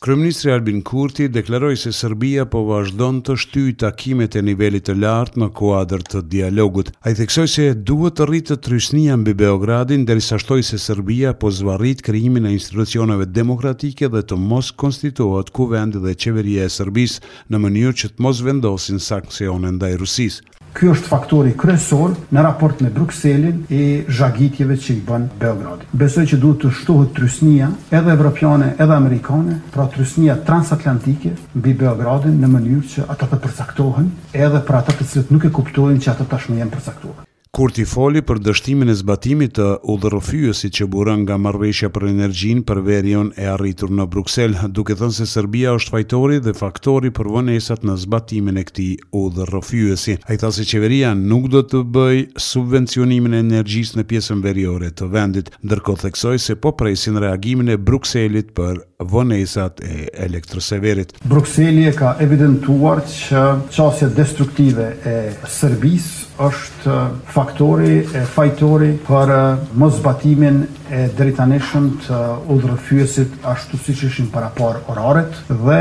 Kryeministri Albin Kurti deklaroi se Serbia po vazhdon të shtyjë takimet e nivelit të lartë në kuadër të dialogut. Ai theksoi se duhet të rritet trysnia mbi Beogradin, derisa shtoi se Serbia po zvarrit krijimin e institucioneve demokratike dhe të mos konstituohet Kuvendi dhe Qeveria e Serbisë, në mënyrë që të mos vendosin sanksione ndaj Rusisë. Ky është faktori kryesor në raport me Brukselin i zhagitjeve që i bën Beogradi. Besoj që duhet të shtohet trysnia, edhe evropiane edhe amerikane, pra trysnia transatlantike mbi Beogradin në mënyrë që ata të përcaktohen edhe për ata të cilët nuk e kuptojnë që ata tashmë janë përcaktuar. Kurti foli për dështimin e zbatimit të udhërrëfyesit që buron nga marrëveshja për energjinë për veriun e arritur në Bruksel, duke thënë se Serbia është fajtori dhe faktori për vonesat në zbatimin e këtij udhërrëfyesi. Ai tha se qeveria nuk do të bëjë subvencionimin e energjisë në pjesën veriore të vendit, ndërkohë theksoi se po presin reagimin e Brukselit për vonesat e Elektroseverit. Brukseli e ka evidentuar që qasja destruktive e Serbisë është faktori e fajtori për moszbatimin e deritanishëm të udhërrëfyesit ashtu siç ishin paraparë oraret dhe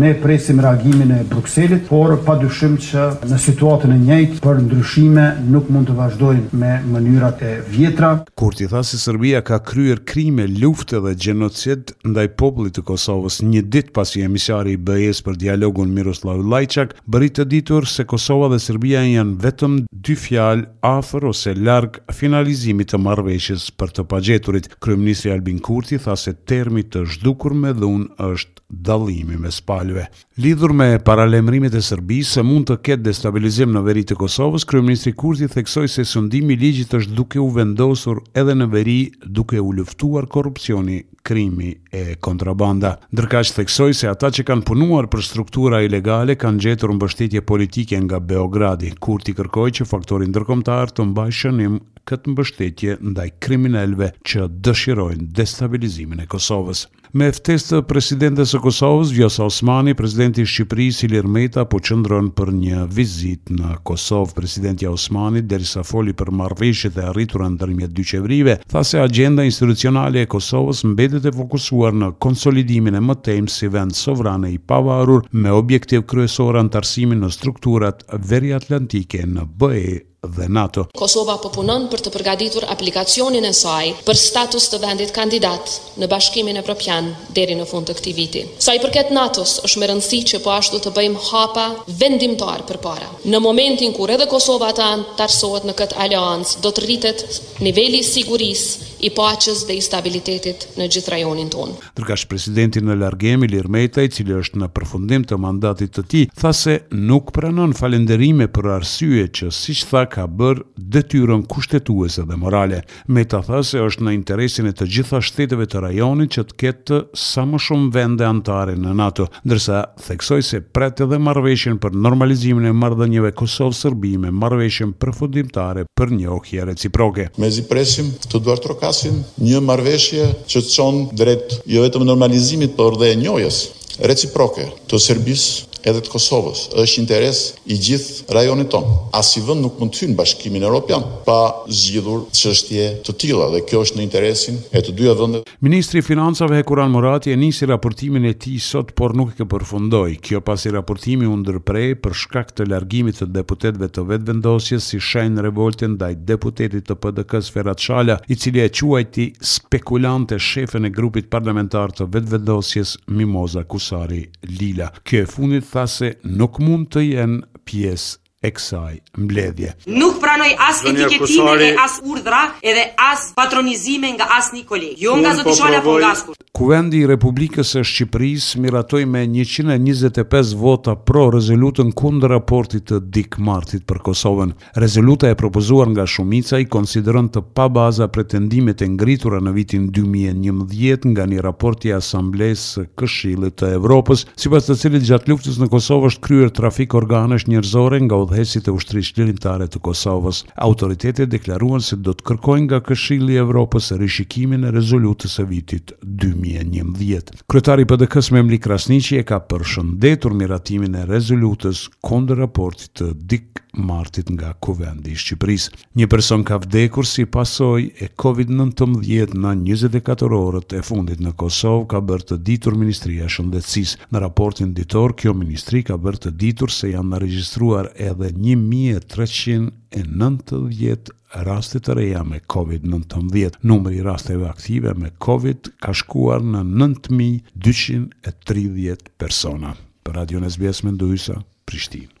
ne presim reagimin e Brukselit, por padyshim që në situatën e njëjtë për ndryshime nuk mund të vazhdojmë me mënyrat e vjetra. Kurti tha se Serbia ka kryer krime lufte dhe gjenocid ndaj popullit të Kosovës një ditë pasi emisari i BE-së për dialogun Miroslav Lajçak bëri të ditur se Kosova dhe Serbia janë vetëm dy fjalë afër ose larg finalizimit të marrëveshjes për të pagjeturit. Kryeministri Albin Kurti tha se termi të zhdukur me dhunë është dallimi mes palëve. Lidhur me paralajmërimet e Serbisë se mund të ketë destabilizim në veri të Kosovës, kryeministri Kurti theksoi se sundimi i ligjit është duke u vendosur edhe në veri duke u luftuar korrupsioni, krimi e kontrabanda. Ndërkaq theksoi se ata që kanë punuar për struktura ilegale kanë gjetur mbështetje politike nga Beogradi. Kurti kërkoi që faktori ndërkombëtar të mbajë shënim këtë mbështetje ndaj kriminelëve që dëshirojnë destabilizimin e Kosovës. Me ftesë të Presidentes së Kosovës, Vjosa Osmani, Presidenti i Shqipërisë, Ilir Meta, po qëndron për një vizitë në Kosovë. Presidentja Osmani, derisa foli për marrëveshjet e arritura ndërmjet dy qeverive, tha se agjenda institucionale e Kosovës mbetet e fokusuar në konsolidimin e mëtejmë si vend sovran e i pavarur, me objektiv kryesor anëtarësimin në strukturat veriatlantike në BE. dhe NATO. Kosova po punon për të përgatitur aplikacionin e saj për status të vendit kandidat në Bashkimin Evropian deri në fund të këtij viti. Sa i përket NATO-s, është me rëndësi që po ashtu të bëjmë hapa vendimtarë përpara. Në momentin kur edhe Kosova të anëtarësohet në këtë aleancë, do të rritet niveli i sigurisë, i paqes dhe i stabilitetit në gjithë rajonin tonë. Ndërkaq presidenti në largim, Ilir Meta, i cili është në përfundim të mandatit të tij, tha se nuk pranon falënderime për arsye që, siç tha, ka bërë detyrën kushtetuese dhe morale. Meta tha se është në interesin e të gjitha shteteve të rajonit që të ketë sa më shumë vende anëtare në NATO, ndërsa theksoi se pret edhe marrëveshjen për normalizimin e marrëdhënieve Kosovë-Serbi me marrëveshjen përfundimtare për njohje reciproke. Mezi presim të duartrokasim një marrëveshje që çon drejt jo vetëm normalizimit por dhe njohjes reciproke të Serbisë edhe të Kosovës. Është interes i gjithë rajonit tonë. Asnjë vend nuk mund të hyjë në Bashkimin Evropian pa zgjidhur çështje të tilla dhe kjo është në interesin e të dyja vendeve. Ministri i Financave Hekuran Murati e nisi raportimin e tij sot, por nuk e përfundoi. Kjo pasi raportimi u ndërpre për shkak të largimit të deputetëve të Vetëvendosjes si shenjë revolte ndaj deputetit të PDK-së Ferat Shala, i cili e quajti spekulante shefen e grupit parlamentar të Vetëvendosjes, Mimoza Kusari Lila. Kjo e fundit tha se nuk mund të jenë pjesë e kësaj mbledhje. Nuk pranoj as etiketime as urdhra edhe as patronizime nga asnjë koleg. Jo nga zoti Shala po nga askush. Kuvendi i Republikës së Shqipërisë miratoi me njëqind e njëzet e pesë vota pro rezolutën kundër raportit të Dick Martit për Kosovën. Rezoluta e propozuar nga shumica i konsideron të pabaza pretendimet e ngritura në vitin dy mijë e njëmbëdhjetë nga një raport i Asamblesë së Këshillit të Evropës sipas të cilit gjatë luftës në Kosovë është kryer trafik organesh njerëzore nga udhëheqësit e Ushtrisë Çlirimtare të Kosovës. Autoritetet deklaruan se do të kërkojnë nga Këshilli i Evropës rishikimin e rezolutës së vitit dy mijë e njëmbëdhjetë. Kryetari i PDK-së Memli Krasniqi e ka përshëndetur miratimin e rezolutës kundër raportit të Dick Martit nga Kuvendi i Shqipërisë. Një person ka vdekur si pasojë e Covid nëntëmbëdhjetë në njëzet e katër orët e fundit në Kosovë, ka bërë të ditur Ministria e Shëndetësisë. Në raportin ditor, kjo ministri ka bërë të ditur se janë regjistruar edhe një mijë e treqind e nëntëdhjetë raste të reja me Covid nëntëmbëdhjetë. Numri i rasteve aktive me Covid ka shkuar në nëntë mijë dyqind e tridhjetë persona. Për Radion SBS Menduhysa, Prishtinë.